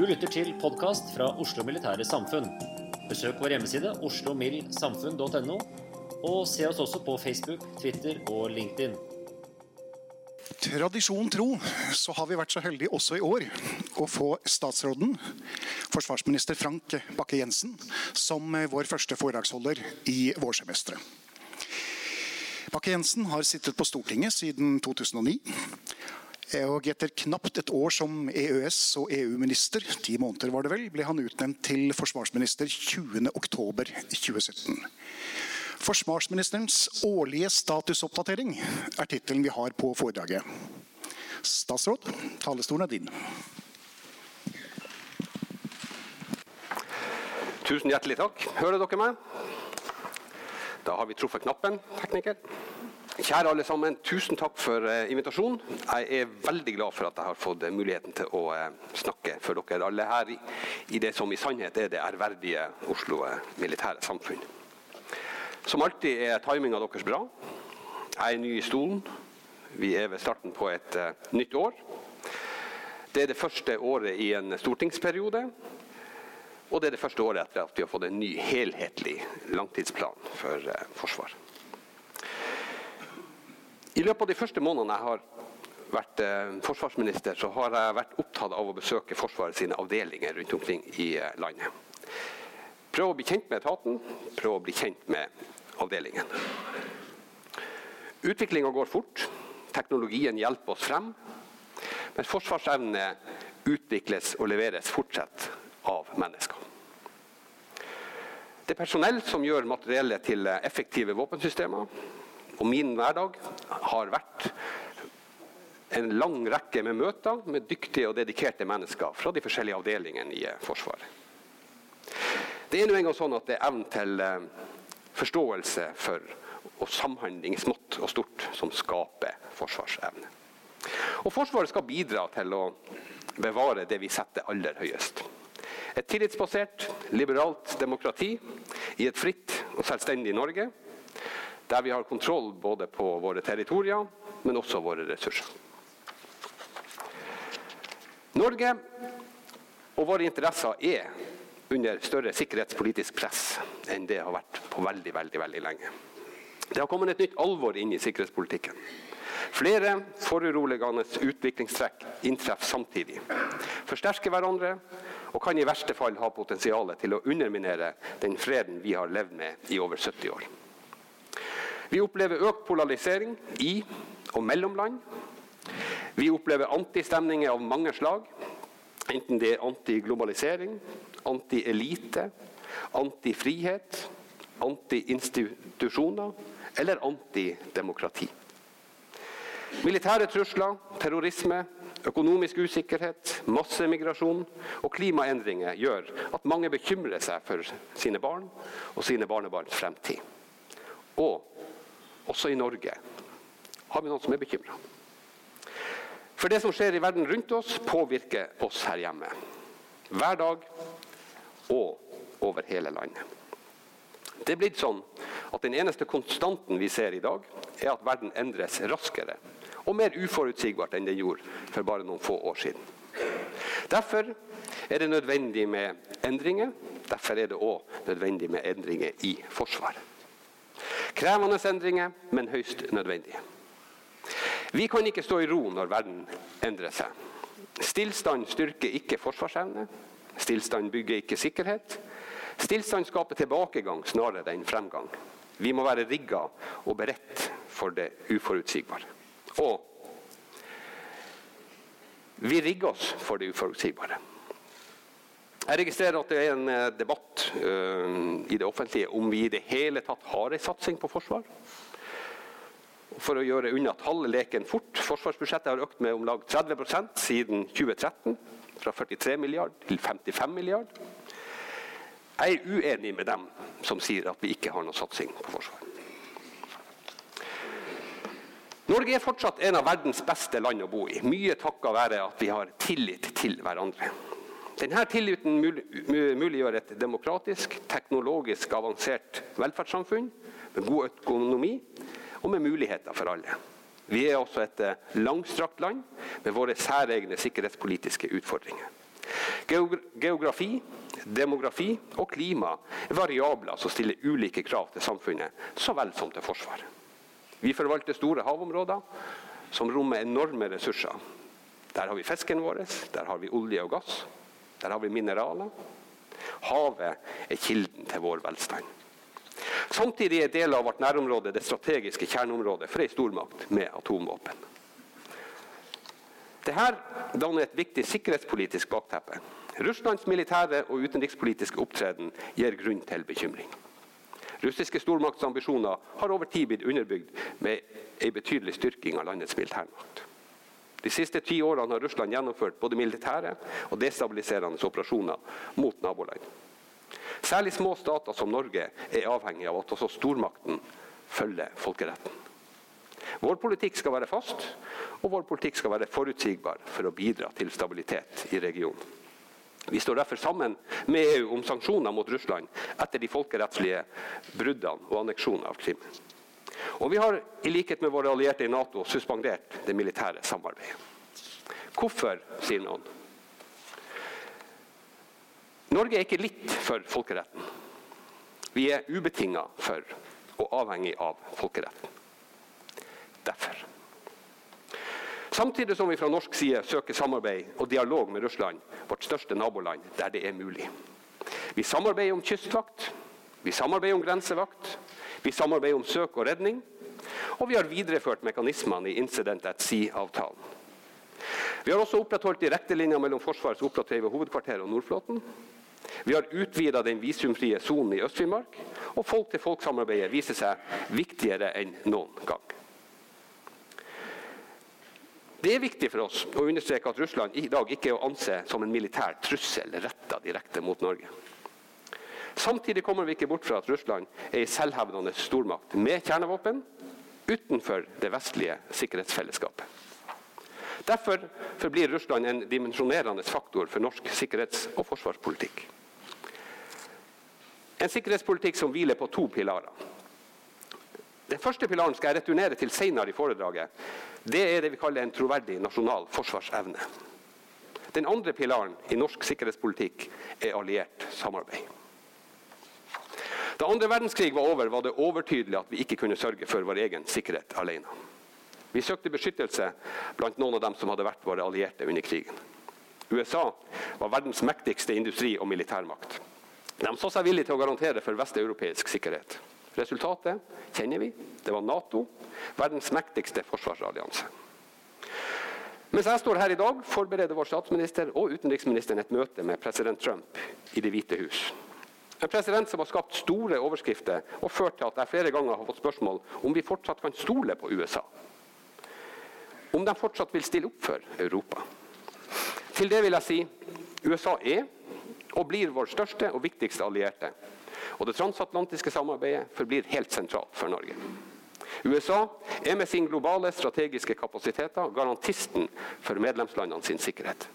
Du lytter til podkast fra Oslo Militære Samfunn. Besøk vår hjemmeside oslomildsamfunn.no, og se oss også på Facebook, Twitter og LinkedIn. Tradisjon tro så har vi vært så heldige også i år å få statsråden, forsvarsminister Frank Bakke-Jensen, som vår første foredragsholder i vårsemesteret. Bakke-Jensen har sittet på Stortinget siden 2009. Og etter knapt et år som EØS- og EU-minister, ti måneder var det vel, ble han utnevnt til forsvarsminister 20.10.2017. Forsvarsministerens årlige statusoppdatering er tittelen vi har på foredraget. Statsråd, talestolen er din. Tusen hjertelig takk. Hører dere meg? Da har vi truffet knappen, tekniker. Kjære alle sammen, tusen takk for uh, invitasjonen. Jeg er veldig glad for at jeg har fått uh, muligheten til å uh, snakke for dere alle her i, det som i sannhet er det ærverdige Oslo militære samfunn. Som alltid er timinga deres bra. Jeg er ny i stolen. Vi er ved starten på et nytt år. Det er det første året i en stortingsperiode. Og det er det første året etter at vi har fått en ny helhetlig langtidsplan for Forsvaret. I løpet av de første månedene jeg har vært eh, forsvarsminister, så har jeg vært opptatt av å besøke Forsvaret sine avdelinger rundt omkring i eh, landet. Prøve å bli kjent med etaten, prøve å bli kjent med avdelingen. Utviklinga går fort. Teknologien hjelper oss frem. Men forsvarsevne utvikles og leveres fortsatt av mennesker. Det er personell som gjør materiellet til effektive våpensystemer. Og min hverdag har vært en lang rekke med møter med dyktige og dedikerte mennesker fra de forskjellige avdelingene i Forsvaret. Det er nå engang sånn at det er evnen til forståelse for og samhandling smått og stort som skaper forsvarsevne. Og Forsvaret skal bidra til å bevare det vi setter aller høyest. Et tillitsbasert, liberalt demokrati i et fritt og selvstendig Norge der vi har kontroll både på våre territorier, men også våre ressurser. Norge og våre interesser er under større sikkerhetspolitisk press enn det har vært på veldig, veldig, veldig lenge. Det har kommet et nytt alvor inn i sikkerhetspolitikken. Flere foruroligende utviklingstrekk inntreffer samtidig, forsterker hverandre og kan i verste fall ha potensial til å underminere den freden vi har levd med i over 70 år. Vi opplever økt polarisering i og mellom land. Vi opplever antistemninger av mange slag. Enten det er antiglobalisering, anti-elite, antifrihet, anti-institusjoner eller antidemokrati. Militære trusler, terrorisme, økonomisk usikkerhet, massemigrasjon og klimaendringer gjør at mange bekymrer seg for sine barn og sine barnebarns fremtid. Og også i Norge har vi noen som er bekymra. For det som skjer i verden rundt oss, påvirker oss her hjemme. Hver dag og over hele landet. Det er blitt sånn at Den eneste konstanten vi ser i dag, er at verden endres raskere og mer uforutsigbart enn den gjorde for bare noen få år siden. Derfor er det nødvendig med endringer. Derfor er det òg nødvendig med endringer i Forsvaret. Krevende endringer, men høyst nødvendige. Vi kan ikke stå i ro når verden endrer seg. Stillstand styrker ikke forsvarsevne. Stillstand bygger ikke sikkerhet. Stillstand skaper tilbakegang snarere enn fremgang. Vi må være rigga og beredt for det uforutsigbare. Og vi rigger oss for det uforutsigbare. Jeg registrerer at det er en eh, debatt uh, i det offentlige om vi i det hele tatt har en satsing på forsvar. For å gjøre unna talleleken fort. Forsvarsbudsjettet har økt med om lag 30% siden 2013. Fra 43 milliard til 55 milliard. Jeg er uenig med dem som sier at vi ikke har noen satsing på forsvar. Norge er fortsatt en av verdens beste land å bo i, mye takket være at vi har tillit til hverandre. Denne tilliten muliggjør et demokratisk, teknologisk avansert velferdssamfunn med god økonomi og med muligheter for alle. Vi er også et eh, langstrakt land med våre særegne sikkerhetspolitiske utfordringer. Geografi, demografi og klima er variabler som stiller ulike krav til samfunnet, så vel som til Forsvaret. Vi forvalter store havområder som rommer enorme ressurser. Der har vi fisken vår, der har vi olje og gass. Der har vi mineraler. Havet er kilden til vår velstand. Samtidig er deler av vårt nærområde det strategiske kjerneområdet for ei stormakt med atomvåpen. Dette danner et viktig sikkerhetspolitisk bakteppe. Russlands militære og utenrikspolitiske opptreden gir grunn til bekymring. Russiske stormaktsambisjoner har over tid blitt underbygd med en betydelig styrking av landets militærmakt. De siste ti årene har Russland gjennomført både militære og destabiliserende operasjoner mot naboland. Særlig små stater som Norge er avhengig av at også stormakten følger folkeretten. Vår politikk skal være fast, og vår politikk skal være forutsigbar for å bidra til stabilitet i regionen. Vi står derfor sammen med EU om sanksjoner mot Russland etter de folkerettslige bruddene og anneksjonen av Krim. Og vi har, i likhet med våre allierte i Nato, suspendert det militære samarbeidet. Hvorfor, sier noen. Norge er ikke litt for folkeretten. Vi er ubetinga for og avhengig av folkeretten. Derfor. Samtidig som vi fra norsk side søker samarbeid og dialog med Russland, vårt største naboland, der det er mulig. Vi samarbeider om kystvakt, vi samarbeider om grensevakt, vi samarbeider om søk og redning, og vi har videreført mekanismene i Incident at Sea-avtalen. Vi har også opprettholdt direktelinja mellom Forsvarets operative hovedkvarter og Nordflåten. Vi har utvida den visumfrie sonen i Øst-Finnmark, og folk-til-folk-samarbeidet viser seg viktigere enn noen gang. Det er viktig for oss å understreke at Russland i dag ikke er å anse som en militær trussel retta direkte mot Norge. Samtidig kommer vi ikke bort fra at Russland er en selvhevdende stormakt med kjernevåpen utenfor det vestlige sikkerhetsfellesskapet. Derfor forblir Russland en dimensjonerende faktor for norsk sikkerhets- og forsvarspolitikk. En sikkerhetspolitikk som hviler på to pilarer. Den første pilaren skal jeg returnere til senere i foredraget. Det er det vi kaller en troverdig nasjonal forsvarsevne. Den andre pilaren i norsk sikkerhetspolitikk er alliert samarbeid. Da andre verdenskrig var over, var det overtydelig at vi ikke kunne sørge for vår egen sikkerhet alene. Vi søkte beskyttelse blant noen av dem som hadde vært våre allierte under krigen. USA var verdens mektigste industri- og militærmakt. De så seg villige til å garantere for vesteuropeisk sikkerhet. Resultatet kjenner vi. Det var Nato, verdens mektigste forsvarsallianse. Mens jeg står her i dag, forbereder vår statsminister og utenriksministeren et møte med president Trump i Det hvite hus. En president som har skapt store overskrifter og ført til at jeg flere ganger har fått spørsmål om vi fortsatt kan stole på USA. Om de fortsatt vil stille opp for Europa. Til det vil jeg si USA er og blir vår største og viktigste allierte. Og det transatlantiske samarbeidet forblir helt sentralt for Norge. USA er med sin globale strategiske kapasiteter garantisten for medlemslandene sin sikkerhet.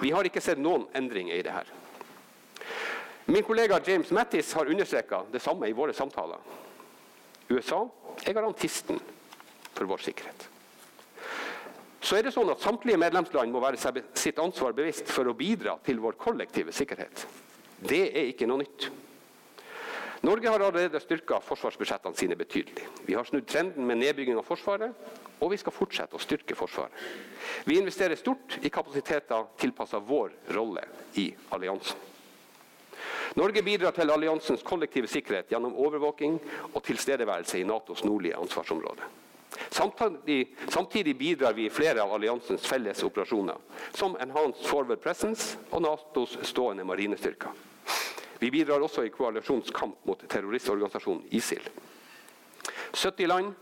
Vi har ikke sett noen endringer i det her. Min kollega James Mattis har understreka det samme i våre samtaler. USA er garantisten for vår sikkerhet. Så er det sånn at Samtlige medlemsland må være sitt ansvar bevisst for å bidra til vår kollektive sikkerhet. Det er ikke noe nytt. Norge har allerede styrka forsvarsbudsjettene sine betydelig. Vi har snudd trenden med nedbygging av Forsvaret, og vi skal fortsette å styrke Forsvaret. Vi investerer stort i kapasiteter tilpassa vår rolle i alliansen. Norge bidrar til alliansens kollektive sikkerhet gjennom overvåking og tilstedeværelse i Natos nordlige ansvarsområde. Samtidig, samtidig, bidrar vi i flere av alliansens felles operasjoner, som Enhanced Forward Presence og Natos stående marinestyrker. Vi bidrar også i koalisjonens kamp mot terroristorganisasjonen ISIL. 70 land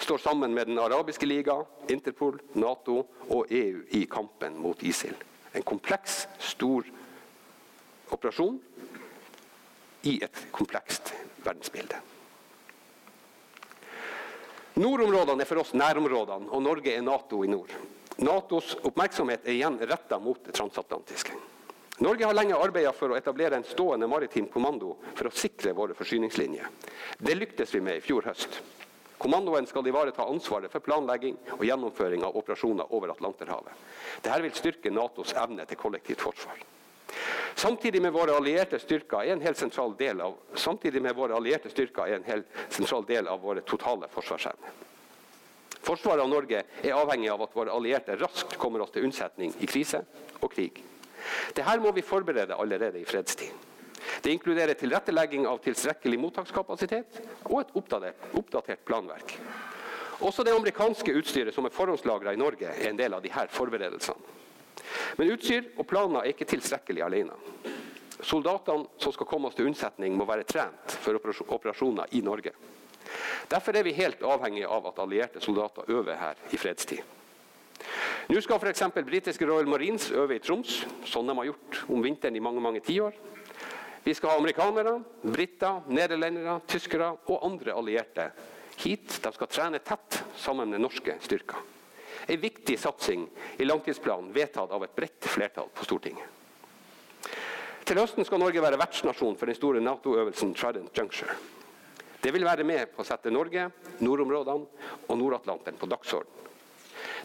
står sammen med Den arabiske liga, Interpol, Nato og EU i kampen mot ISIL. En kompleks, stor operasjon i et komplekst verdensbilde. Nordområdene er for oss nærområdene, og Norge er Nato i nord. Natos oppmerksomhet er igjen retta mot det transatlantiske. Norge har lenge arbeidet for å etablere en stående maritim kommando for å sikre våre forsyningslinjer. Det lyktes vi med i fjor høst. Kommandoen skal ivareta ansvaret for planlegging og gjennomføring av operasjoner over Atlanterhavet. Dette vil styrke Natos evne til kollektivt forsvar. Samtidig med våre allierte styrker er en helt sentral del av, med våre allierte styrker er en helt sentral del av våre totale forsvarsevne. Forsvaret av Norge er avhengig av at våre allierte raskt kommer oss til unnsetning i krise og krig. Dette må vi forberede allerede i fredstid. Det inkluderer tilrettelegging av tilstrekkelig mottakskapasitet og et oppdatert, oppdatert planverk. Også det amerikanske utstyret som er forhåndslagra i Norge, er en del av disse forberedelsene. Men utstyr og planer er ikke tilstrekkelig alene. Soldatene som skal komme oss til unnsetning, må være trent for operasjoner i Norge. Derfor er vi helt avhengige av at allierte soldater øver her i fredstid. Nå skal f.eks. britiske Royal Marines øve i Troms, sånn de har gjort om vinteren i mange mange tiår. Vi skal ha amerikanere, briter, nederlendere, tyskere og andre allierte hit. De skal trene tett sammen med norske styrker. En viktig satsing i langtidsplanen vedtatt av et bredt flertall på Stortinget. Til høsten skal Norge være vertsnasjon for den store Nato-øvelsen Trident Juncture. Det vil være med på å sette Norge, nordområdene og Nord-Atlanteren på dagsorden.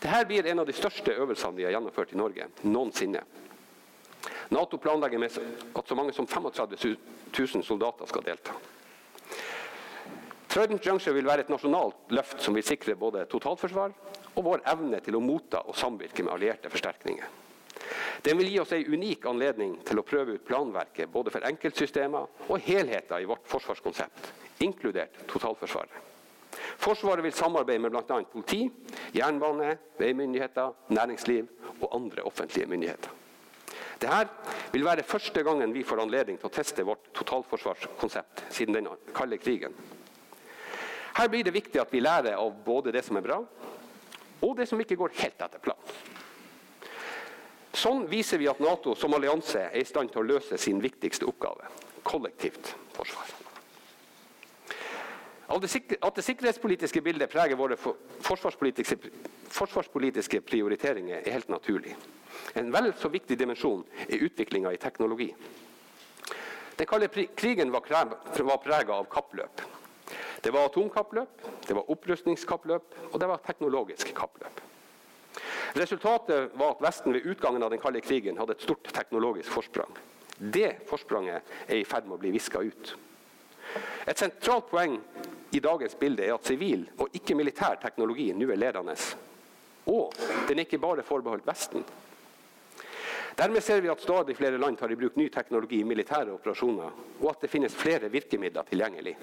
Dette blir en av de største øvelsene vi har gjennomført i Norge noensinne. Nato planlegger med at så mange som 35 000 soldater skal delta. Trident Juncture vil være et nasjonalt løft som vil sikre både totalforsvar og vår evne til å motta og samvirke med allierte forsterkninger. Den vil gi oss en unik anledning til å prøve ut planverket både for enkeltsystemer og helheter i vårt forsvarskonsept, inkludert totalforsvaret. Forsvaret vil samarbeide med bl.a. politi, jernbane, veimyndigheter, næringsliv og andre offentlige myndigheter. Dette vil være første gangen vi får anledning til å teste vårt totalforsvarskonsept siden den kalde krigen. Her blir det viktig at vi lærer av både det som er bra, og det som ikke går helt etter planen. Sånn viser vi at Nato som allianse er i stand til å løse sin viktigste oppgave kollektivt forsvar. At det sikkerhetspolitiske bildet preger våre forsvarspolitiske, forsvarspolitiske prioriteringer, er helt naturlig. En vel så viktig dimensjon er utviklinga i teknologi. Den kalde krigen var, prega av kappløp. Det var atomkappløp, det var opprustningskappløp og det var teknologisk kappløp. Resultatet var at Vesten ved utgangen av den kalde krigen hadde et stort teknologisk forsprang. Det forspranget er i ferd med å bli viska ut. Et sentralt poeng i dagens bilde er at sivil og ikke-militær teknologi nå er ledende. Og den er ikke bare forbeholdt Vesten. Dermed ser vi at stadig flere land tar i bruk ny teknologi i militære operasjoner, og at det finnes flere virkemidler tilgjengelig.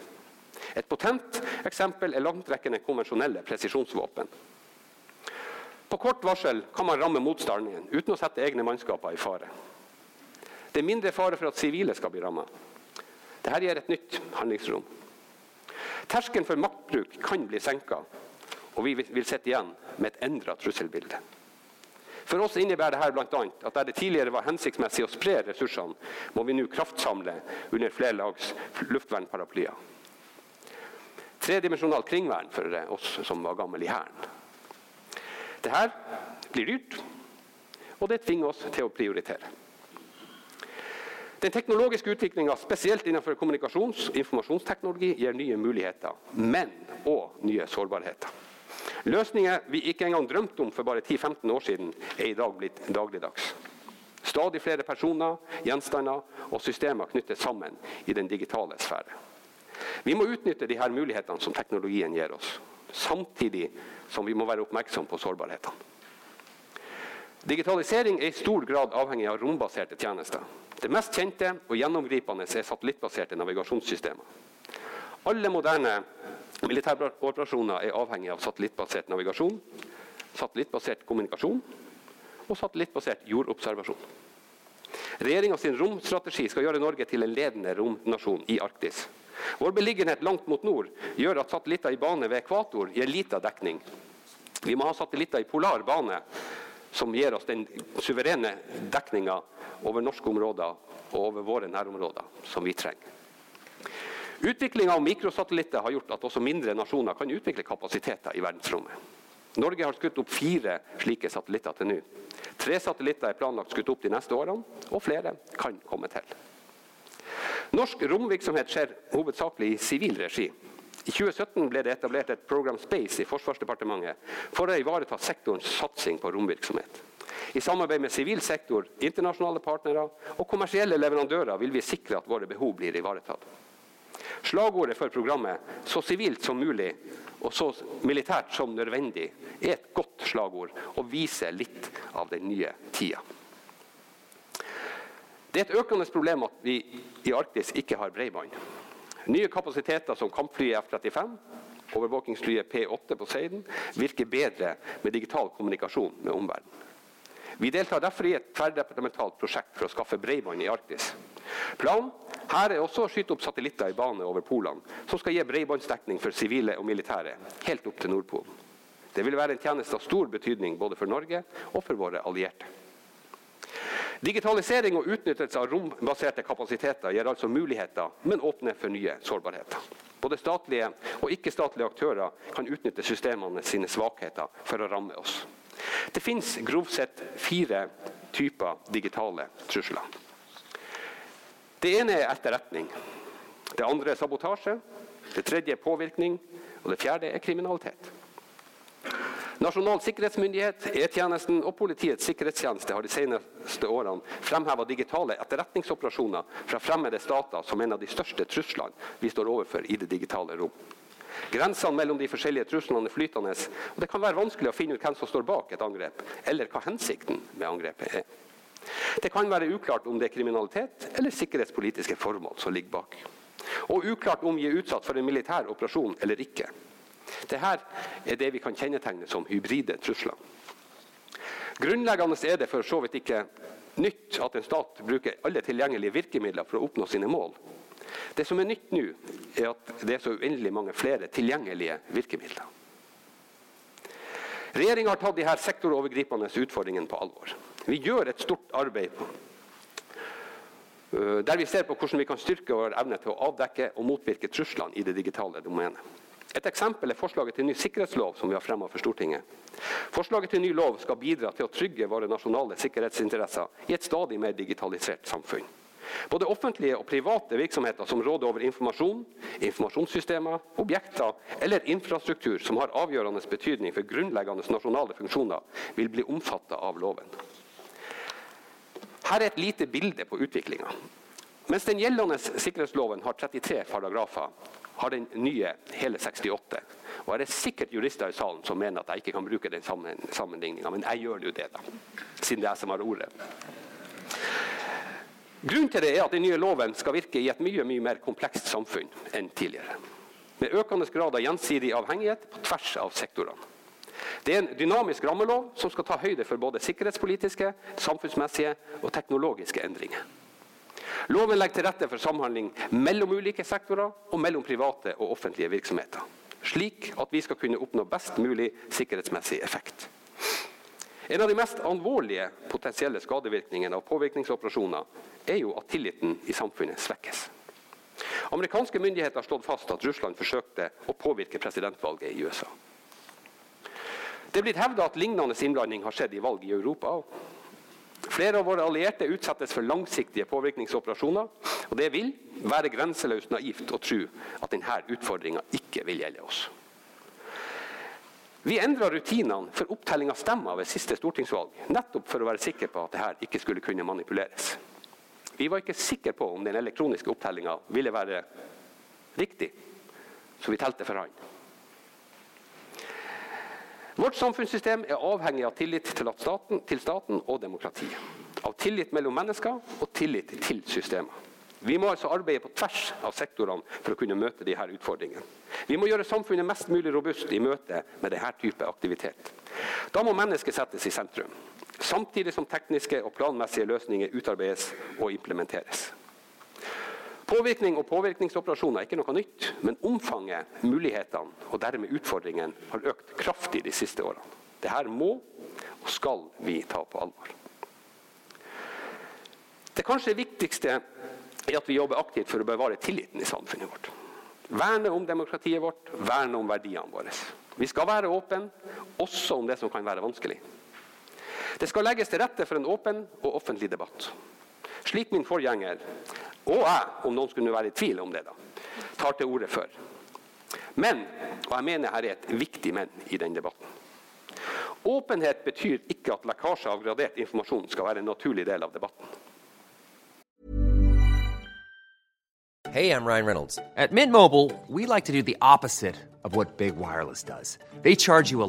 Et potent eksempel er langtrekkende konvensjonelle presisjonsvåpen. På kort varsel kan man ramme motstanderen uten å sette egne mannskaper i fare. Det er mindre fare for at sivile skal bli rammet. Dette gir et nytt handlingsrom. Terskelen for maktbruk kan bli senka, og vi vil sitte igjen med et endra trusselbilde. For oss innebærer dette bl.a. at der det tidligere var hensiktsmessig å spre ressursene, må vi nå kraftsamle under flerlags luftvernparaplyer. Tredimensjonalt kringvern for oss som var gammel i Hæren. Dette blir dyrt, og det tvinger oss til å prioritere. Den teknologiske utviklinga, spesielt innenfor kommunikasjons- og informasjonsteknologi, gir nye muligheter, men òg nye sårbarheter. Løsninger vi ikke engang drømte om for bare 10-15 år siden, er i dag blitt dagligdags. Stadig flere personer, gjenstander og systemer knyttes sammen i den digitale sfære. Vi må utnytte de her mulighetene som teknologien gir oss, samtidig som vi må være oppmerksom på sårbarhetene. Digitalisering er i stor grad avhengig av rombaserte tjenester. Det mest kjente og gjennomgripende er satellittbaserte navigasjonssystemer. Alle moderne militære operasjoner er avhengig av satellittbasert navigasjon, satellittbasert kommunikasjon og satellittbasert jordobservasjon. Regjeringas romstrategi skal gjøre Norge til en ledende romnasjon i Arktis. Vår beliggenhet langt mot nord gjør at satellitter i bane ved ekvator gir lita dekning. Vi må ha satellitter i polar bane som gir oss den suverene dekninga over norske områder og over våre nærområder som vi trenger. Utviklinga av mikrosatellitter har gjort at også mindre nasjoner kan utvikle kapasiteter i verdensrommet. Norge har skutt opp fire slike satellitter til nå. Tre satellitter er planlagt skutt opp de neste årene, og flere kan komme til. Norsk romvirksomhet skjer hovedsakelig i sivil regi. I 2017 ble det etablert et Program Space i Forsvarsdepartementet for å ivareta sektorens satsing på romvirksomhet. I samarbeid med sivil sektor, internasjonale partnere og kommersielle leverandører vil vi sikre at våre behov blir ivaretatt. Slagordet for programmet 'så sivilt som mulig og så militært som nødvendig' er et godt slagord og viser litt av den nye tida. Det er et økende problem at vi i Arktis ikke har bredbånd. Nye kapasiteter som kampflyet F-35, overvåkingsflyet P-8 på Seiden, virker bedre med digital kommunikasjon med omverdenen. Vi deltar derfor i et tverrdepartementalt prosjekt for å skaffe bredbånd i Arktis. Planen her er også å skyte opp satellitter i bane over polene, som skal gi bredbåndsdekning for sivile og militære helt opp til Nordpolen. Det vil være en tjeneste av stor betydning både for Norge og for våre allierte. Digitalisering og utnyttelse av rombaserte kapasiteter gir altså muligheter, men åpner for nye sårbarheter. Både statlige og ikke-statlige aktører kan utnytte systemene sine svakheter for å ramme oss. Det finnes grovt sett fire typer digitale trusler. Det ene er etterretning. Det andre er sabotasje. Det tredje er påvirkning. Og det fjerde er kriminalitet. Nasjonal sikkerhetsmyndighet, E-tjenesten og Politiets sikkerhetstjeneste har de seneste årene fremheva digitale etterretningsoperasjoner fra fremmede stater som en av de største truslene vi står overfor i det digitale rom. Grensene mellom de forskjellige truslene er flytende, og det kan være vanskelig å finne ut hvem som står bak et angrep, eller hva hensikten med angrepet er. Det kan være uklart om det er kriminalitet eller sikkerhetspolitiske formål som ligger bak. Og uklart om vi er utsatt for en militær operasjon eller ikke. Dette er det vi kan kjennetegne som hybride trusler. Grunnleggende er det for så vidt ikke nytt at en stat bruker alle tilgjengelige virkemidler for å oppnå sine mål. Det som er nytt nå, er at det er så uendelig mange flere tilgjengelige virkemidler. Regjeringa har tatt de her sektorovergripende utfordringene på alvor. Vi gjør et stort arbeid øh, der vi ser på hvordan vi kan styrke vår evne til å avdekke og motvirke truslene i det digitale domenet. Et eksempel er forslaget til ny sikkerhetslov som vi har fremmet for Stortinget. Forslaget til ny lov skal bidra til å trygge våre nasjonale sikkerhetsinteresser i et stadig mer digitalisert samfunn. Både offentlige og private virksomheter som råder over informasjon, informasjonssystemer, objekter eller infrastruktur som har avgjørende betydning for grunnleggende nasjonale funksjoner, vil bli omfattet av loven. Her er et lite bilde på utviklinga. Mens den gjeldende sikkerhetsloven har 33 paragrafer, har den nye hele 68. Og Det er sikkert jurister i salen som mener at jeg ikke kan bruke den sammenligninga, men jeg gjør jo det, da, siden det er jeg som har ordet. Grunnen til det er at den nye loven skal virke i et mye, mye mer komplekst samfunn enn tidligere. Med økende grad av gjensidig avhengighet på tvers av sektorene. Det er en dynamisk rammelov som skal ta høyde for både sikkerhetspolitiske, samfunnsmessige og teknologiske endringer. Loven legger til rette for samhandling mellom ulike sektorer og mellom private og offentlige virksomheter, slik at vi skal kunne oppnå best mulig sikkerhetsmessig effekt. En av de mest alvorlige potensielle skadevirkningene av påvirkningsoperasjoner er jo at tilliten i samfunnet svekkes. Amerikanske myndigheter har slått fast at Russland forsøkte å påvirke presidentvalget i USA. Det er blitt hevda at lignende innblanding har skjedd i valg i Europa. Flere av våre allierte utsettes for langsiktige påvirkningsoperasjoner. og Det vil være grenseløst naivt å tro at denne utfordringa ikke vil gjelde oss. Vi endra rutinene for opptelling av stemmer ved siste stortingsvalg, nettopp for å være sikre på at dette ikke skulle kunne manipuleres. Vi var ikke sikre på om den elektroniske opptellinga ville være riktig, så vi telte for hånd. Vårt samfunnssystem er avhengig av tillit til staten, til staten og demokratiet. Av tillit mellom mennesker og tillit til systemer. Vi må altså arbeide på tvers av sektorene for å kunne møte disse utfordringene. Vi må gjøre samfunnet mest mulig robust i møte med denne type aktivitet. Da må mennesket settes i sentrum, samtidig som tekniske og planmessige løsninger utarbeides og implementeres. Påvirkning og påvirkningsoperasjoner er ikke noe nytt, men omfanget, mulighetene og dermed utfordringene har økt kraftig de siste årene. Dette må og skal vi ta på alvor. Det kanskje viktigste er at vi jobber aktivt for å bevare tilliten i samfunnet vårt. Verne om demokratiet vårt, verne om verdiene våre. Vi skal være åpne, også om det som kan være vanskelig. Det skal legges til rette for en åpen og offentlig debatt. Slik min forgjenger og jeg, om noen skulle være i tvil om det, da, tar til orde for. Men, og jeg mener her er et viktig men i den debatten. Åpenhet betyr ikke at lekkasje av gradert informasjon skal være en naturlig del av debatten. Hey, I'm Ryan Reynolds. At Mint Mobile, we like to do the opposite Big Wireless does. They charge you a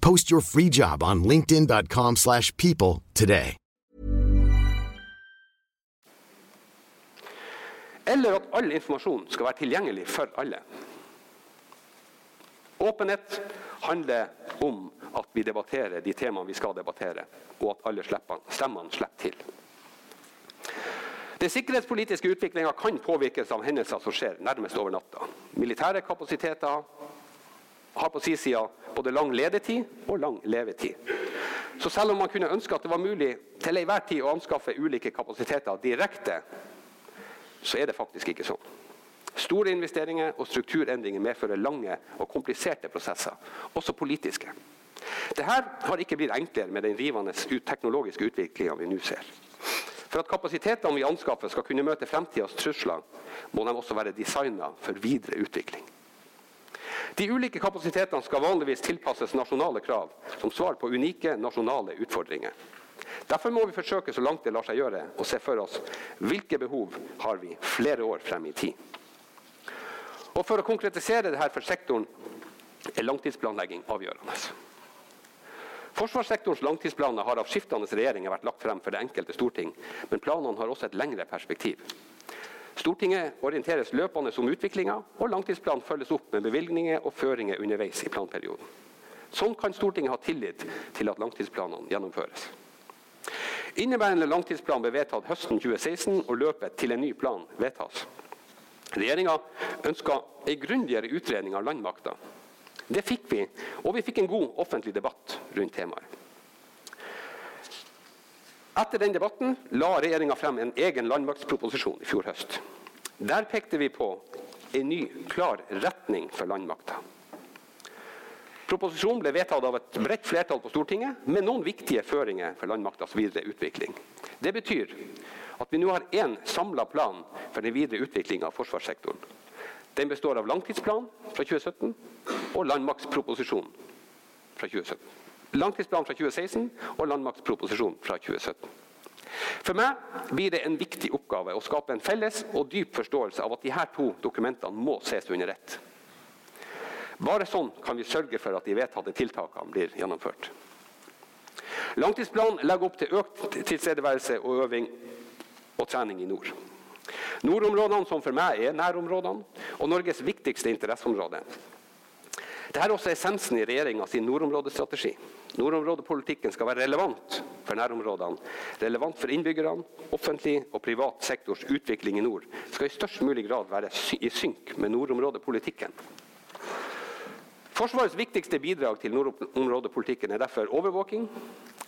Post your free job on linkedin.com/people slash people today. Eller at all informasjon skal være tilgjengelig for alle. Åpenhet handler om at vi debatterer de temaene vi skal debattere, og at alle stemmene slipper til. Den sikkerhetspolitiske utviklinga kan påvirkes av hendelser som skjer nærmest over natta. Militære kapasiteter har på sin side både lang ledetid og lang levetid. Så selv om man kunne ønske at det var mulig til enhver tid å anskaffe ulike kapasiteter direkte, så er det faktisk ikke sånn. Store investeringer og strukturendringer medfører lange og kompliserte prosesser, også politiske. Dette har ikke blitt enklere med den rivende teknologiske utviklinga vi nå ser. For at kapasitetene vi anskaffer skal kunne møte fremtidas trusler, må de også være designa for videre utvikling. De ulike kapasitetene skal vanligvis tilpasses nasjonale krav som svar på unike nasjonale utfordringer. Derfor må vi forsøke så langt det lar seg gjøre å se for oss hvilke behov har vi flere år frem i tid. Og For å konkretisere dette for sektoren er langtidsplanlegging avgjørende. Forsvarssektorens langtidsplaner har av skiftende regjeringer vært lagt frem for det enkelte storting, men planene har også et lengre perspektiv. Stortinget orienteres løpende om utviklinga, og langtidsplanen følges opp med bevilgninger og føringer underveis i planperioden. Sånn kan Stortinget ha tillit til at langtidsplanene gjennomføres. Inneværende langtidsplan ble vedtatt høsten 2016, og løpet til en ny plan vedtas. Regjeringa ønska en grundigere utredning av landmakta. Det fikk vi, og vi fikk en god offentlig debatt rundt temaet. Etter den debatten la regjeringa frem en egen landmaktsproposisjon i fjor høst. Der pekte vi på en ny, klar retning for landmakta. Proposisjonen ble vedtatt av et bredt flertall på Stortinget med noen viktige føringer for landmaktas videre utvikling. Det betyr at vi nå har én samla plan for den videre utviklinga av forsvarssektoren. Den består av langtidsplanen fra 2017 og landmaktsproposisjon fra 2017. Langtidsplanen fra 2016 og landmaktproposisjonen fra 2017. For meg blir det en viktig oppgave å skape en felles og dyp forståelse av at disse to dokumentene må ses under ett. Bare sånn kan vi sørge for at de vedtatte tiltakene blir gjennomført. Langtidsplanen legger opp til økt tilstedeværelse og øving og trening i nord. Nordområdene, som for meg er nærområdene, og Norges viktigste interesseområde. Dette er også essensen i regjeringas nordområdestrategi. Nordområdepolitikken skal være relevant for nærområdene, relevant for innbyggerne. Offentlig og privat sektors utvikling i nord skal i størst mulig grad være i synk med nordområdepolitikken. Forsvarets viktigste bidrag til nordområdepolitikken er derfor overvåking,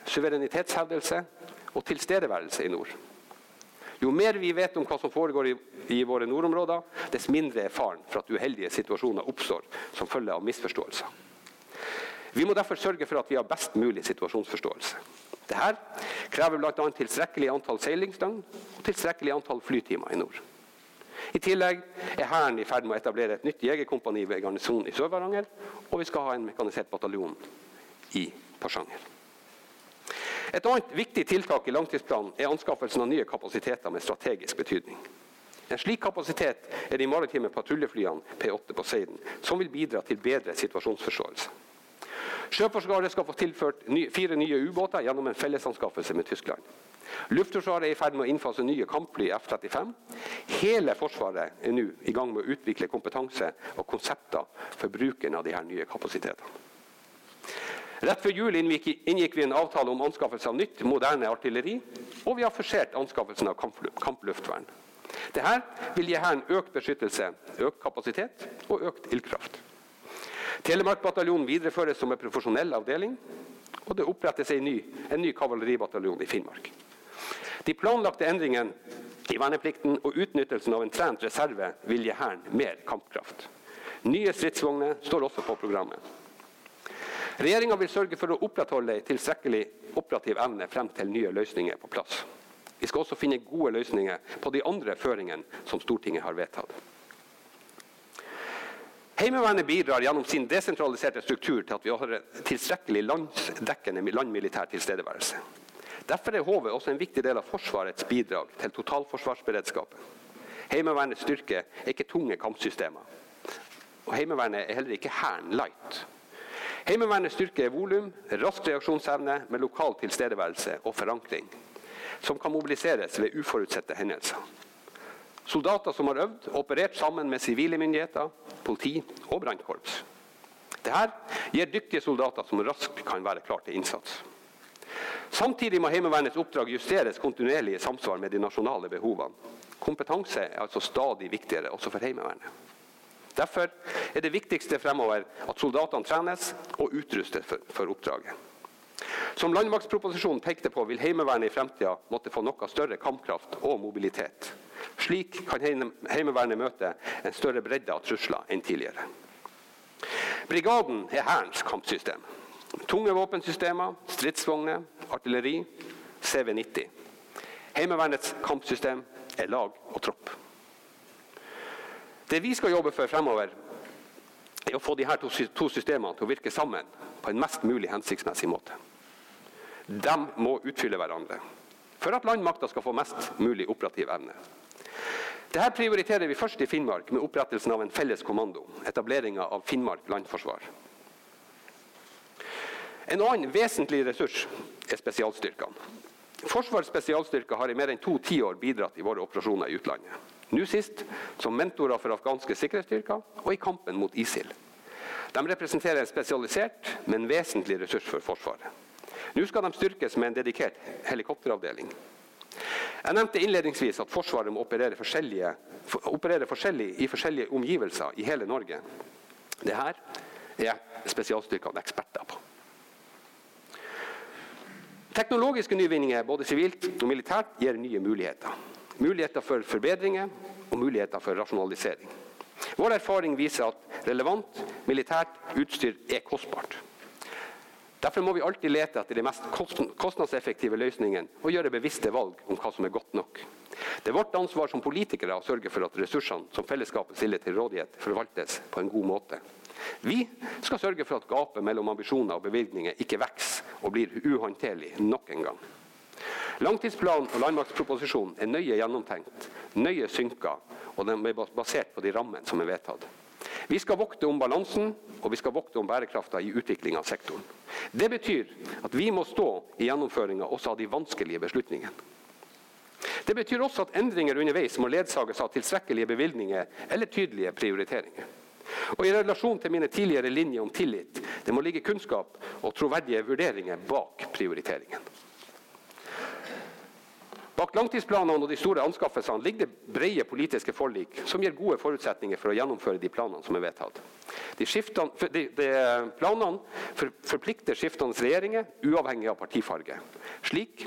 suverenitetshevdelse og tilstedeværelse i nord. Jo mer vi vet om hva som foregår i, i våre nordområder, dess mindre er faren for at uheldige situasjoner oppstår som følge av misforståelser. Vi må derfor sørge for at vi har best mulig situasjonsforståelse. Dette krever bl.a. tilstrekkelig antall seilingsdøgn og tilstrekkelig antall flytimer i nord. I tillegg er Hæren i ferd med å etablere et nytt jegerkompani ved garnisonen i Sør-Varanger, og vi skal ha en mekanisert bataljon i Porsanger. Et annet viktig tiltak i langtidsplanen er anskaffelsen av nye kapasiteter med strategisk betydning. En slik kapasitet er de maritime patruljeflyene P8 på Seiden, som vil bidra til bedre situasjonsforståelse. Sjøforsvaret skal få tilført fire nye ubåter gjennom en fellesanskaffelse med Tyskland. Luftforsvaret er i ferd med å innfase nye kampfly F-35. Hele Forsvaret er nå i gang med å utvikle kompetanse og konsepter for bruken av disse nye kapasitetene. Rett før jul inngikk vi en avtale om anskaffelse av nytt, moderne artilleri, og vi har forsert anskaffelsen av kampluftvern. Dette vil gi Hæren økt beskyttelse, økt kapasitet og økt ildkraft. Telemarkbataljonen videreføres som en profesjonell avdeling, og det opprettes en ny, en ny kavaleribataljon i Finnmark. De planlagte endringene i verneplikten og utnyttelsen av en trent reserve vil gi Hæren mer kampkraft. Nye stridsvogner står også på programmet. Regjeringa vil sørge for å opprettholde tilstrekkelig operativ evne frem til nye løsninger er på plass. Vi skal også finne gode løsninger på de andre føringene som Stortinget har vedtatt. Heimevernet bidrar gjennom sin desentraliserte struktur til at vi har tilstrekkelig landsdekkende landmilitær tilstedeværelse. Derfor er HV også en viktig del av Forsvarets bidrag til totalforsvarsberedskapen. Heimevernets styrke er ikke tunge kampsystemer. Og Heimevernet er heller ikke Hæren light. Heimevernets styrke er volum, rask reaksjonsevne med lokal tilstedeværelse og forankring, som kan mobiliseres ved uforutsette hendelser. Soldater som har øvd og operert sammen med sivile myndigheter, politi og brannkorps. Dette gir dyktige soldater som raskt kan være klar til innsats. Samtidig må Heimevernets oppdrag justeres kontinuerlig i samsvar med de nasjonale behovene. Kompetanse er altså stadig viktigere også for Heimevernet. Derfor er det viktigste fremover at soldatene trenes og utrustes for, oppdraget. Som landmaktproposisjonen pekte på, vil Heimevernet i fremtida måtte få noe større kampkraft og mobilitet. Slik kan Heimevernet møte en større bredde av trusler enn tidligere. Brigaden er Hærens kampsystem. Tunge våpensystemer, stridsvogner, artilleri, CV90. Heimevernets kampsystem er lag og tropp. Det vi skal jobbe for fremover, er å få de her to systemene til å virke sammen på en mest mulig hensiktsmessig måte. De må utfylle hverandre for at landmakta skal få mest mulig operativ evne. Dette prioriterer vi først i Finnmark med opprettelsen av en felles kommando, etableringa av Finnmark landforsvar. En annen vesentlig ressurs er spesialstyrkene. Forsvarets spesialstyrker har i mer enn to tiår bidratt i våre operasjoner i utlandet. Nå sist som mentorer for afghanske sikkerhetsstyrker og i kampen mot ISIL. De representerer en spesialisert, men vesentlig ressurs for Forsvaret. Nå skal de styrkes med en dedikert helikopteravdeling. Jeg nevnte innledningsvis at Forsvaret må operere, operere forskjellig i forskjellige omgivelser i hele Norge. Dette er spesialstyrkene eksperter på. Teknologiske nyvinninger både sivilt og militært gir nye muligheter muligheter for forbedringer og muligheter for rasjonalisering. Vår erfaring viser at relevant militært utstyr er kostbart. Derfor må vi alltid lete etter de mest kostnadseffektive løsningene og gjøre bevisste valg om hva som er godt nok. Det er vårt ansvar som politikere å sørge for at ressursene som fellesskapet stiller til rådighet, forvaltes på en god måte. Vi skal sørge for at gapet mellom ambisjoner og bevilgninger ikke vokser og blir uhåndterlig nok en gang. Langtidsplanen og landmaktproposisjonen er nøye gjennomtenkt, nøye synka, og den er basert på de rammene som er vedtatt. Vi skal vokte om balansen og vi skal vokte om bærekrafta i utvikling av sektoren. Det betyr at vi må stå i gjennomføringa også av de vanskelige beslutningene. Det betyr også at endringer underveis må ledsages av tilstrekkelige bevilgninger eller tydelige prioriteringer. Og I relasjon til mine tidligere linjer om tillit, det må ligge kunnskap og troverdige vurderinger bak prioriteringen. Bak langtidsplanene og de store anskaffelsene ligger det brede politiske forlik som gir gode forutsetninger for å gjennomføre de planene som er vedtatt. De, skiftene, de, de planene forplikter skiftende regjeringer, uavhengig av partifarge, slik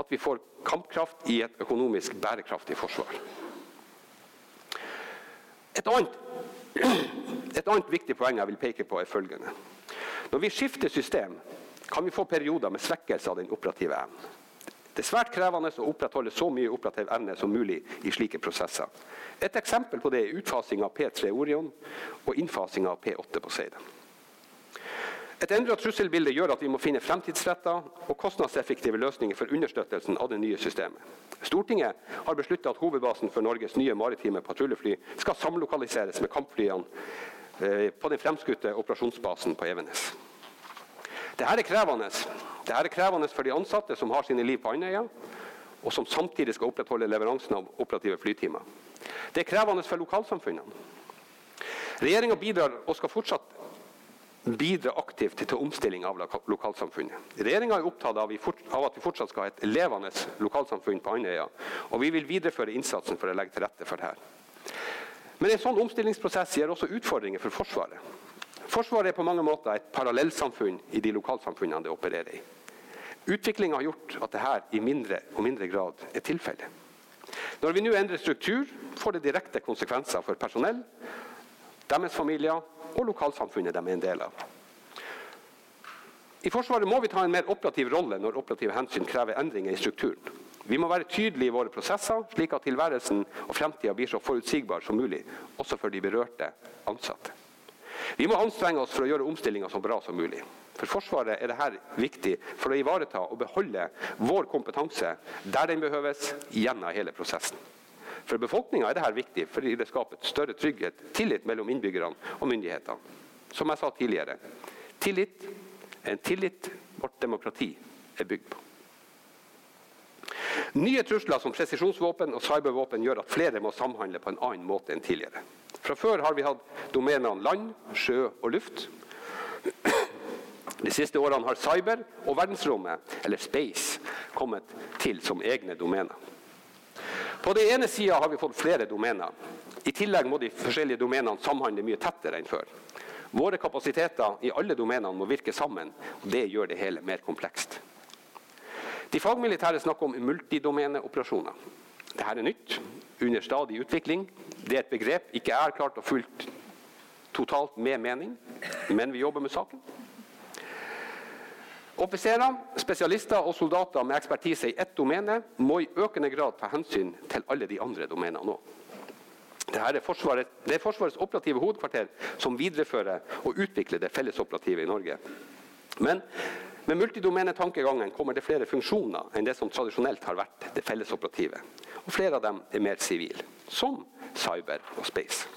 at vi får kampkraft i et økonomisk bærekraftig forsvar. Et annet, et annet viktig poeng jeg vil peke på, er følgende. Når vi skifter system, kan vi få perioder med svekkelse av den operative evnen. Det er svært krevende å opprettholde så mye operativ evne som mulig i slike prosesser. Et eksempel på det er utfasing av P3 Orion og innfasing av P8 Poseidon. Et endret trusselbilde gjør at vi må finne fremtidsretta og kostnadseffektive løsninger for understøttelsen av det nye systemet. Stortinget har besluttet at hovedbasen for Norges nye maritime patruljefly skal samlokaliseres med kampflyene eh, på den fremskutte operasjonsbasen på Evenes. Dette er krevende. Dette er krevende for de ansatte som har sine liv på Andøya, og som samtidig skal opprettholde leveransen av operative flytimer. Det er krevende for lokalsamfunnene. Regjeringa bidrar og skal fortsatt bidra aktivt til omstilling av lokalsamfunnet. Regjeringa er opptatt av, at vi fortsatt skal ha et levende lokalsamfunn på Andøya, og vi vil videreføre innsatsen for å legge til rette for dette. Men en sånn omstillingsprosess gir også utfordringer for Forsvaret. Forsvaret er på mange måter et parallellsamfunn i de lokalsamfunnene det opererer i. Utviklinga har gjort at dette i mindre og mindre grad er tilfellet. Når vi nå endrer struktur, får det direkte konsekvenser for personell, deres familier og lokalsamfunnet de er en del av. I Forsvaret må vi ta en mer operativ rolle når operative hensyn krever endringer i strukturen. Vi må være tydelige i våre prosesser, slik at tilværelsen og fremtida blir så forutsigbar som mulig, også for de berørte ansatte. Vi må anstrenge oss for å gjøre omstillinga så bra som mulig. For Forsvaret er dette viktig for å ivareta og beholde vår kompetanse der den behøves, gjennom hele prosessen. For befolkninga er dette viktig fordi det skaper større trygghet, tillit mellom innbyggerne og myndighetene. Som jeg sa tidligere, tillit er en tillit vårt demokrati er bygd på. Nye trusler som presisjonsvåpen og cybervåpen gjør at flere må samhandle på en annen måte enn tidligere. Fra før har vi hatt domenene land, sjø og luft. De siste årene har cyber og verdensrommet, eller space, kommet til som egne domener. På den ene sida har vi fått flere domener. I tillegg må de forskjellige domenene samhandle mye tettere enn før. Våre kapasiteter i alle domenene må virke sammen, og det gjør det hele mer komplekst. De fagmilitære snakker om multidomeneoperasjoner. Dette er nytt, under stadig utvikling. Det er et begrep ikke har klart å fulgt totalt med mening, men vi jobber med saken. Offiserer, spesialister og soldater med ekspertise i ett domene må i økende grad ta hensyn til alle de andre domenene òg. Det er, er Forsvarets operative hovedkvarter som viderefører og utvikler det fellesoperative i Norge. Men med multidomenetankegangen kommer det flere funksjoner enn det som tradisjonelt har vært det fellesoperative. Og flere av dem er mer sivile, som cyber og space.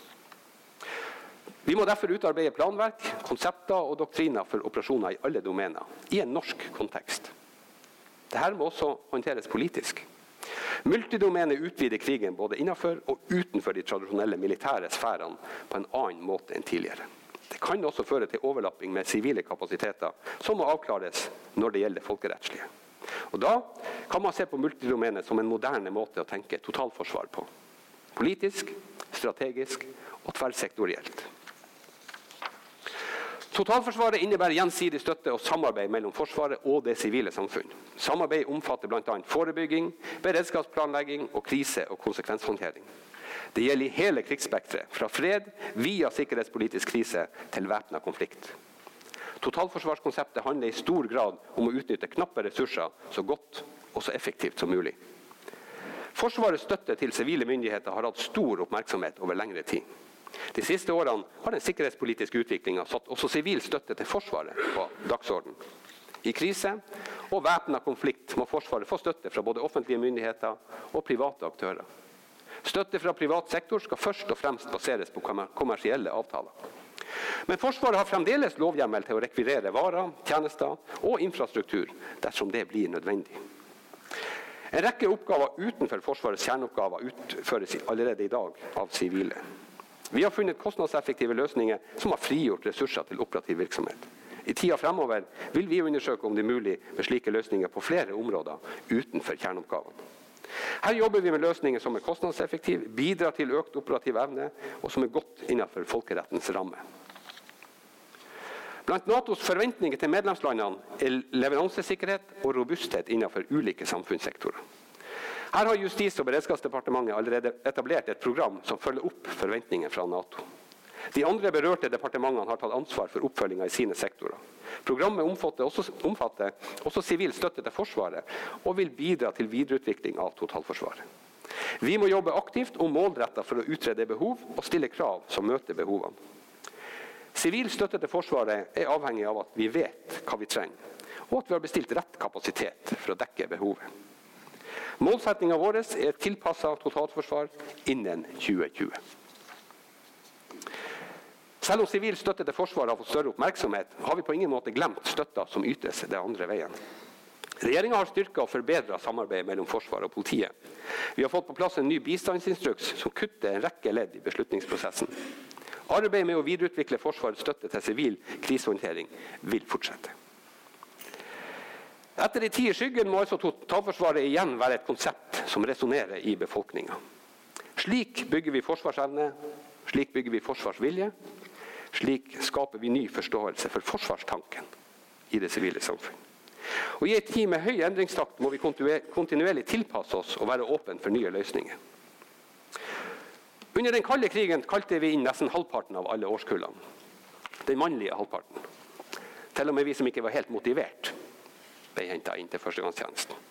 Vi må derfor utarbeide planverk, konsepter og doktriner for operasjoner i alle domener, i en norsk kontekst. Dette må også håndteres politisk. Multidomene utvider krigen både innenfor og utenfor de tradisjonelle militære sfærene på en annen måte enn tidligere. Det kan også føre til overlapping med sivile kapasiteter, som må avklares når det gjelder folkerettslige. Og Da kan man se på multidomenet som en moderne måte å tenke totalforsvar på. Politisk, strategisk og tverrsektorielt. Totalforsvaret innebærer gjensidig støtte og samarbeid mellom Forsvaret og det sivile samfunn. Samarbeid omfatter bl.a. forebygging, beredskapsplanlegging og krise- og konsekvenshåndtering. Det gjelder i hele krigsspekteret, fra fred via sikkerhetspolitisk krise til væpna konflikt. Totalforsvarskonseptet handler i stor grad om å utnytte knappe ressurser så godt og så effektivt som mulig. Forsvarets støtte til sivile myndigheter har hatt stor oppmerksomhet over lengre tid. De siste årene har den sikkerhetspolitiske utviklinga satt også sivil støtte til Forsvaret på dagsorden. I krise og væpna konflikt må Forsvaret få støtte fra både offentlige myndigheter og private aktører. Støtte fra privat sektor skal først og fremst baseres på kommersielle avtaler. Men Forsvaret har fremdeles lovhjemmel til å rekvirere varer, tjenester og infrastruktur dersom det blir nødvendig. En rekke oppgaver utenfor Forsvarets kjerneoppgaver utføres allerede i dag av sivile. Vi har funnet kostnadseffektive løsninger som har frigjort ressurser til operativ virksomhet. I tida fremover vil vi undersøke om det er mulig med slike løsninger på flere områder utenfor kjerneoppgavene. Her jobber vi med løsninger som er kostnadseffektive, bidrar til økt operativ evne, og som er godt innenfor folkerettens ramme. Blant Natos forventninger til medlemslandene er leveransesikkerhet og robusthet innenfor ulike samfunnssektorer. Her har Justis- og beredskapsdepartementet allerede etablert et program som følger opp forventningene fra Nato. De andre berørte departementene har tatt ansvar for oppfølginga i sine sektorer. Programmet omfatter også, omfatter sivil støtte til Forsvaret, og vil bidra til videreutvikling av totalforsvaret. Vi må jobbe aktivt og målretta for å utrede behov og stille krav som møter behovene. Sivil støtte til Forsvaret er avhengig av at vi vet hva vi trenger, og at vi har bestilt rett kapasitet for å dekke behovet. Målsettinga vår er et tilpassa totalforsvar innen 2020. Selv om sivil støtte til Forsvaret har fått større oppmerksomhet, har vi på ingen måte glemt støtta som ytes det andre veien. Regjeringa har styrka og forbedra samarbeidet mellom Forsvaret og politiet. Vi har fått på plass en ny bistandsinstruks som kutter en rekke ledd i beslutningsprosessen. Arbeidet med å videreutvikle Forsvarets støtte til sivil krisehåndtering vil fortsette. Etter de tid i skyggen må altså totalforsvaret igjen være et konsept som resonnerer i befolkninga. Slik bygger vi forsvarsevne, slik bygger vi forsvarsvilje, slik skaper vi ny forståelse for forsvarstanken i det sivile samfunn. Og I en tid med høy endringstakt må vi kontinuerlig tilpasse oss og være åpne for nye løsninger. Under den kalde krigen kalte vi inn nesten halvparten av alle årskullene. Den mannlige halvparten. Til og med vi som ikke var helt motivert, ble henta inn til førstegangstjenesten.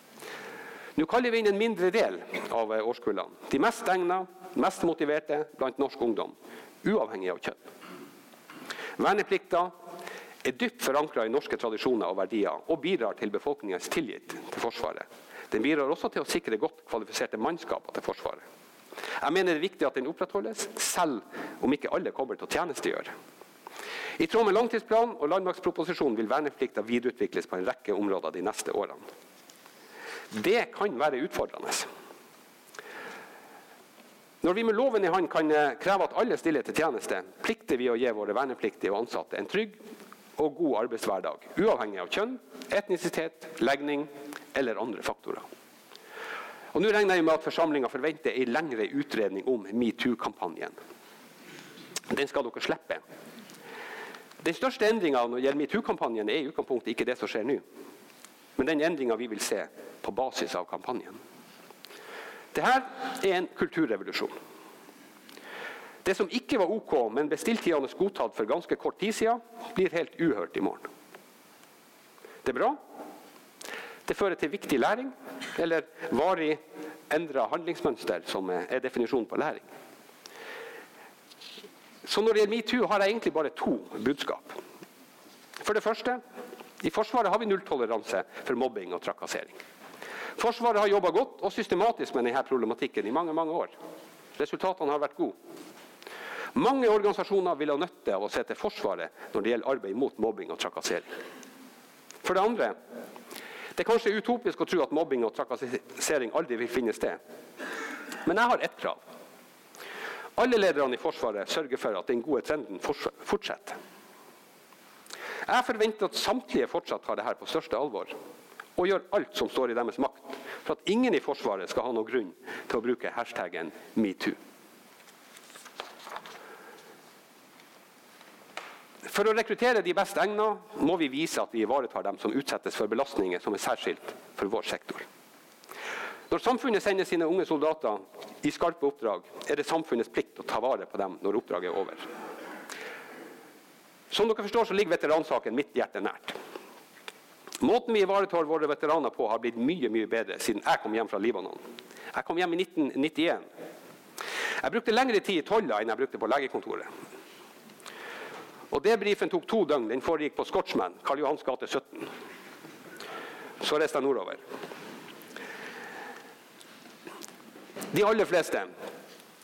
Nå kaller vi inn en mindre del av årskullene. De mest egna, mest motiverte blant norsk ungdom. Uavhengig av kjønn. Verneplikta er dypt forankra i norske tradisjoner og verdier, og bidrar til befolkningens tillit til Forsvaret. Den bidrar også til å sikre godt kvalifiserte mannskaper til Forsvaret. Jeg mener det er viktig at den opprettholdes, selv om ikke alle kommer til å tjenestegjøre. I tråd med langtidsplanen og landmaktproposisjonen vil verneplikta videreutvikles på en rekke områder de neste årene. Det kan være utfordrende. Når vi med loven i hånd kan eh, kreve at alle stiller til tjeneste, plikter vi å gi våre vernepliktige og ansatte en trygg og god arbeidshverdag, uavhengig av kjønn, etnisitet, legning eller andre faktorer. Og Nå regner jeg med at forsamlinga forventer en lengre utredning om metoo-kampanjen. Den skal dere slippe. Den største endringa når det gjelder metoo-kampanjen, er i utgangspunktet ikke det som skjer nå, men den endringa vi vil se på basis av kampanjen. Dette er en kulturrevolusjon. Det som ikke var OK, men ble stilltiende godtatt for ganske kort tid siden, blir helt uhørt i morgen. Det er bra. Det fører til viktig læring, eller varig endra handlingsmønster, som er definisjonen på læring. Så når det gjelder metoo, har jeg egentlig bare to budskap. For det første, i Forsvaret har vi nulltoleranse for mobbing og trakassering. Forsvaret har jobba godt og systematisk med denne problematikken i mange mange år. Resultatene har vært gode. Mange organisasjoner vil ha nytte av å se til Forsvaret når det gjelder arbeid mot mobbing og trakassering. For det andre det er kanskje utopisk å tro at mobbing og trakassering aldri vil finne sted. Men jeg har ett krav. Alle lederne i Forsvaret sørger for at den gode trenden fortsetter. Jeg forventer at samtlige fortsatt tar dette på største alvor og gjør alt som står i deres makt for at ingen i Forsvaret skal ha noen grunn til å bruke hashtaggen metoo. For å rekruttere de best egna må vi vise at vi ivaretar dem som utsettes for belastninger som er særskilt for vår sektor. Når samfunnet sender sine unge soldater i skarpe oppdrag, er det samfunnets plikt å ta vare på dem når oppdraget er over. Som dere forstår, så ligger veteransaken mitt hjerte nært. Måten vi ivaretar våre veteraner på, har blitt mye mye bedre siden jeg kom hjem fra Libanon. Jeg kom hjem i 1991. Jeg brukte lengre tid i tolla enn jeg brukte på legekontoret. Og Debrifen tok to døgn. Den foregikk på Scotchman, Karl Johans gate 17. Så reiste jeg nordover. De aller fleste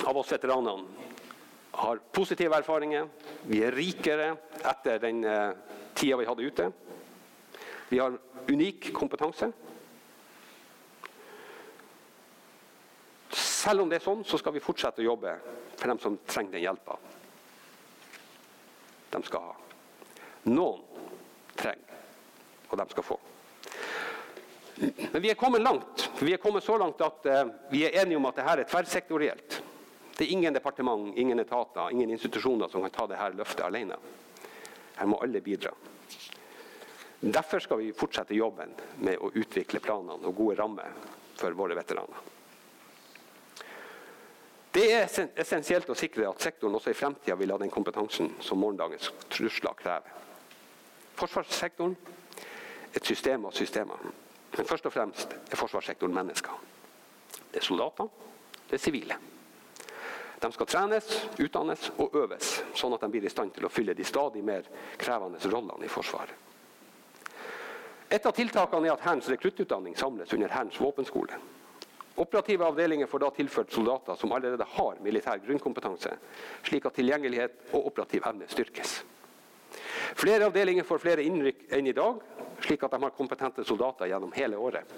av oss veteranene har positive erfaringer. Vi er rikere etter den eh, tida vi hadde ute. Vi har unik kompetanse. Selv om det er sånn, så skal vi fortsette å jobbe for dem som trenger den hjelpa de skal ha. Noen trenger, og de skal få. Men vi er kommet langt. Vi er kommet så langt at uh, vi er enige om at dette er tverrsektorielt. Det er ingen departement, ingen etater, ingen institusjoner som kan ta dette løftet alene. Her må alle bidra. Derfor skal vi fortsette jobben med å utvikle planene og gode rammer for våre veteraner. Det er essensielt å sikre at sektoren også i fremtida vil ha den kompetansen som morgendagens trusler krever. Forsvarssektoren et system av systemer. Men først og fremst er forsvarssektoren mennesker. Det er soldater, det er sivile. De skal trenes, utdannes og øves, sånn at de blir i stand til å fylle de stadig mer krevende rollene i Forsvaret. Et av tiltakene er at Hærens rekruttutdanning samles under Hærens våpenskole. Operative avdelinger får da tilført soldater som allerede har militær grunnkompetanse, slik at tilgjengelighet og operativ evne styrkes. Flere avdelinger får flere innrykk enn i dag, slik at de har kompetente soldater gjennom hele året.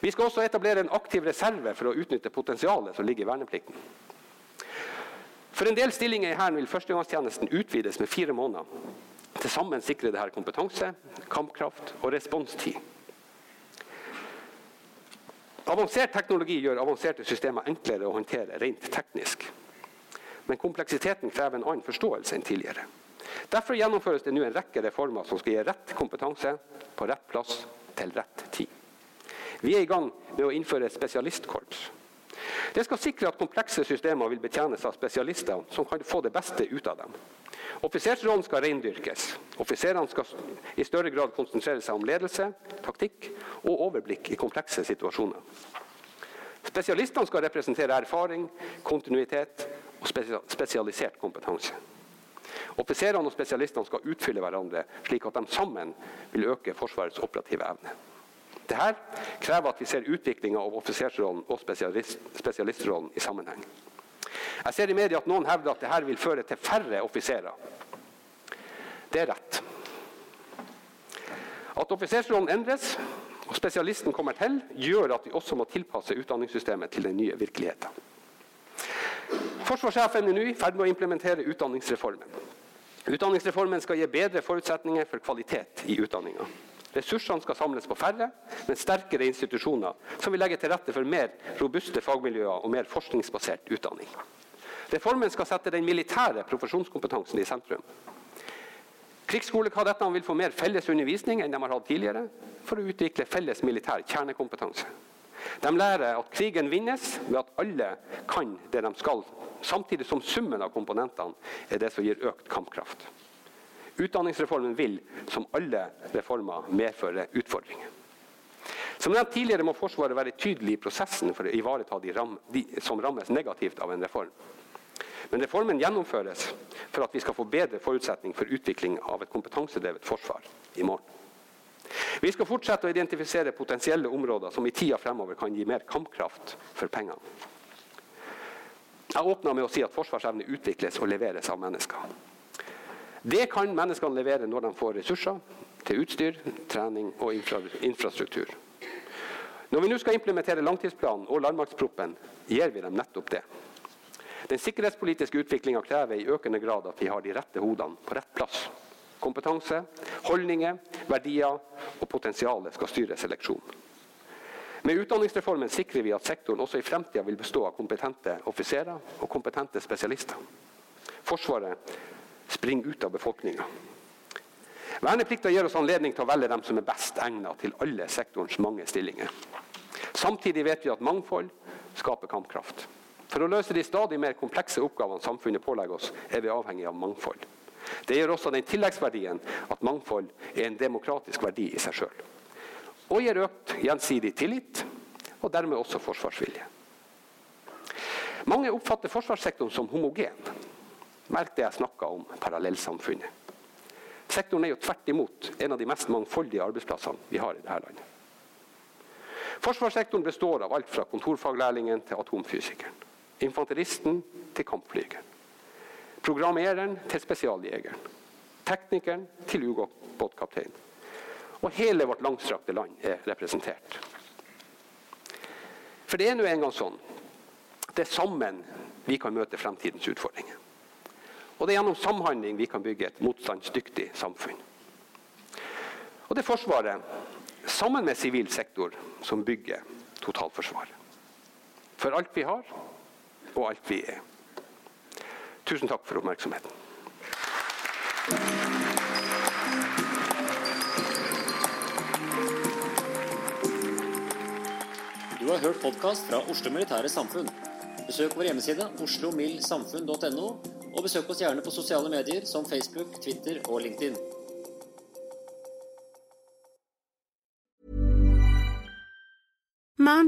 Vi skal også etablere en aktiv reserve for å utnytte potensialet som ligger i verneplikten. For en del stillinger i Hæren vil førstegangstjenesten utvides med fire måneder. Til sammen sikrer dette kompetanse, kampkraft og responstid. Avansert teknologi gjør avanserte systemer enklere å håndtere rent teknisk. Men kompleksiteten krever en annen forståelse enn tidligere. Derfor gjennomføres det nå en rekke reformer som skal gi rett kompetanse på rett plass til rett tid. Vi er i gang med å innføre et spesialistkorps. Det skal sikre at komplekse systemer vil betjenes av spesialister som kan få det beste ut av dem. Offisersrollen skal reindyrkes. Offiserene skal i større grad konsentrere seg om ledelse, taktikk og overblikk i komplekse situasjoner. Spesialistene skal representere erfaring, kontinuitet og spesialisert kompetanse. Offiserene og spesialistene skal utfylle hverandre, slik at de sammen vil øke Forsvarets operative evne. Dette krever at vi ser utviklinga av offisersrollen og spesialistrollen i sammenheng. Jeg ser i media at noen hevder at dette vil føre til færre offiserer. Det er rett. At offisersrollen endres og spesialisten kommer til, gjør at vi også må tilpasse utdanningssystemet til den nye virkeligheten. Forsvarssjefen er nå i ferd med å implementere utdanningsreformen. Utdanningsreformen skal gi bedre forutsetninger for kvalitet i utdanninga. Ressursene skal samles på færre, men sterkere institusjoner som vil legge til rette for mer robuste fagmiljøer og mer forskningsbasert utdanning. Reformen skal sette den militære profesjonskompetansen i sentrum. Krigsskolekadettene vil få mer felles undervisning enn de har hatt tidligere, for å utvikle felles militær kjernekompetanse. De lærer at krigen vinnes ved at alle kan det de skal, samtidig som summen av komponentene er det som gir økt kampkraft. Utdanningsreformen vil, som alle reformer, medføre utfordringer. Som nevnt tidligere må Forsvaret være tydelig i prosessen for å ivareta de, ram, de som rammes negativt av en reform. Men reformen gjennomføres for at vi skal få bedre forutsetning for utvikling av et kompetansedrevet forsvar i morgen. Vi skal fortsette å identifisere potensielle områder som i tida fremover kan gi mer kampkraft for pengene. Jeg åpna med å si at forsvarsevne utvikles og leveres av mennesker. Det kan menneskene levere når de får ressurser til utstyr, trening og infra infrastruktur. Når vi nå skal implementere langtidsplanen og landmaktsproppen, gir vi dem nettopp det. Den sikkerhetspolitiske utviklinga krever i økende grad at vi har de rette hodene på rett plass. Kompetanse, holdninger, verdier og potensialet skal styre seleksjonen. Med utdanningsreformen sikrer vi at sektoren også i fremtida vil bestå av kompetente offiserer og kompetente spesialister. Forsvaret springer ut av befolkninga. Verneplikta gir oss anledning til å velge dem som er best egnet til alle sektorens mange stillinger. Samtidig vet vi at mangfold skaper kampkraft. For å løse de stadig mer komplekse oppgavene samfunnet pålegger oss, er vi avhengig av mangfold. Det gjør også den tilleggsverdien at mangfold er en demokratisk verdi i seg sjøl. Og gir økt gjensidig tillit og dermed også forsvarsvilje. Mange oppfatter forsvarssektoren som homogen. Merk det jeg snakka om parallellsamfunnet. Sektoren er jo tvert imot en av de mest mangfoldige arbeidsplassene vi har i dette landet. Forsvarssektoren består av alt fra kontorfaglærlingen til atomfysikeren. Infanteristen til kampflygeren. Programmereren til spesialjegeren. Teknikeren til ubåtkapteinen. Og hele vårt langstrakte land er representert. For det er nå engang sånn det er sammen vi kan møte fremtidens utfordringer. Og det er gjennom samhandling vi kan bygge et motstandsdyktig samfunn. Og det er Forsvaret, sammen med sivil sektor, som bygger totalforsvaret. For alt vi har, og alt vi er. Tusen takk for oppmerksomheten. Du har hørt podkast fra Oslo Militære Samfunn. Besøk vår hjemmeside oslomildsamfunn.no, og besøk oss gjerne på sosiale medier som Facebook, Twitter og LinkedIn.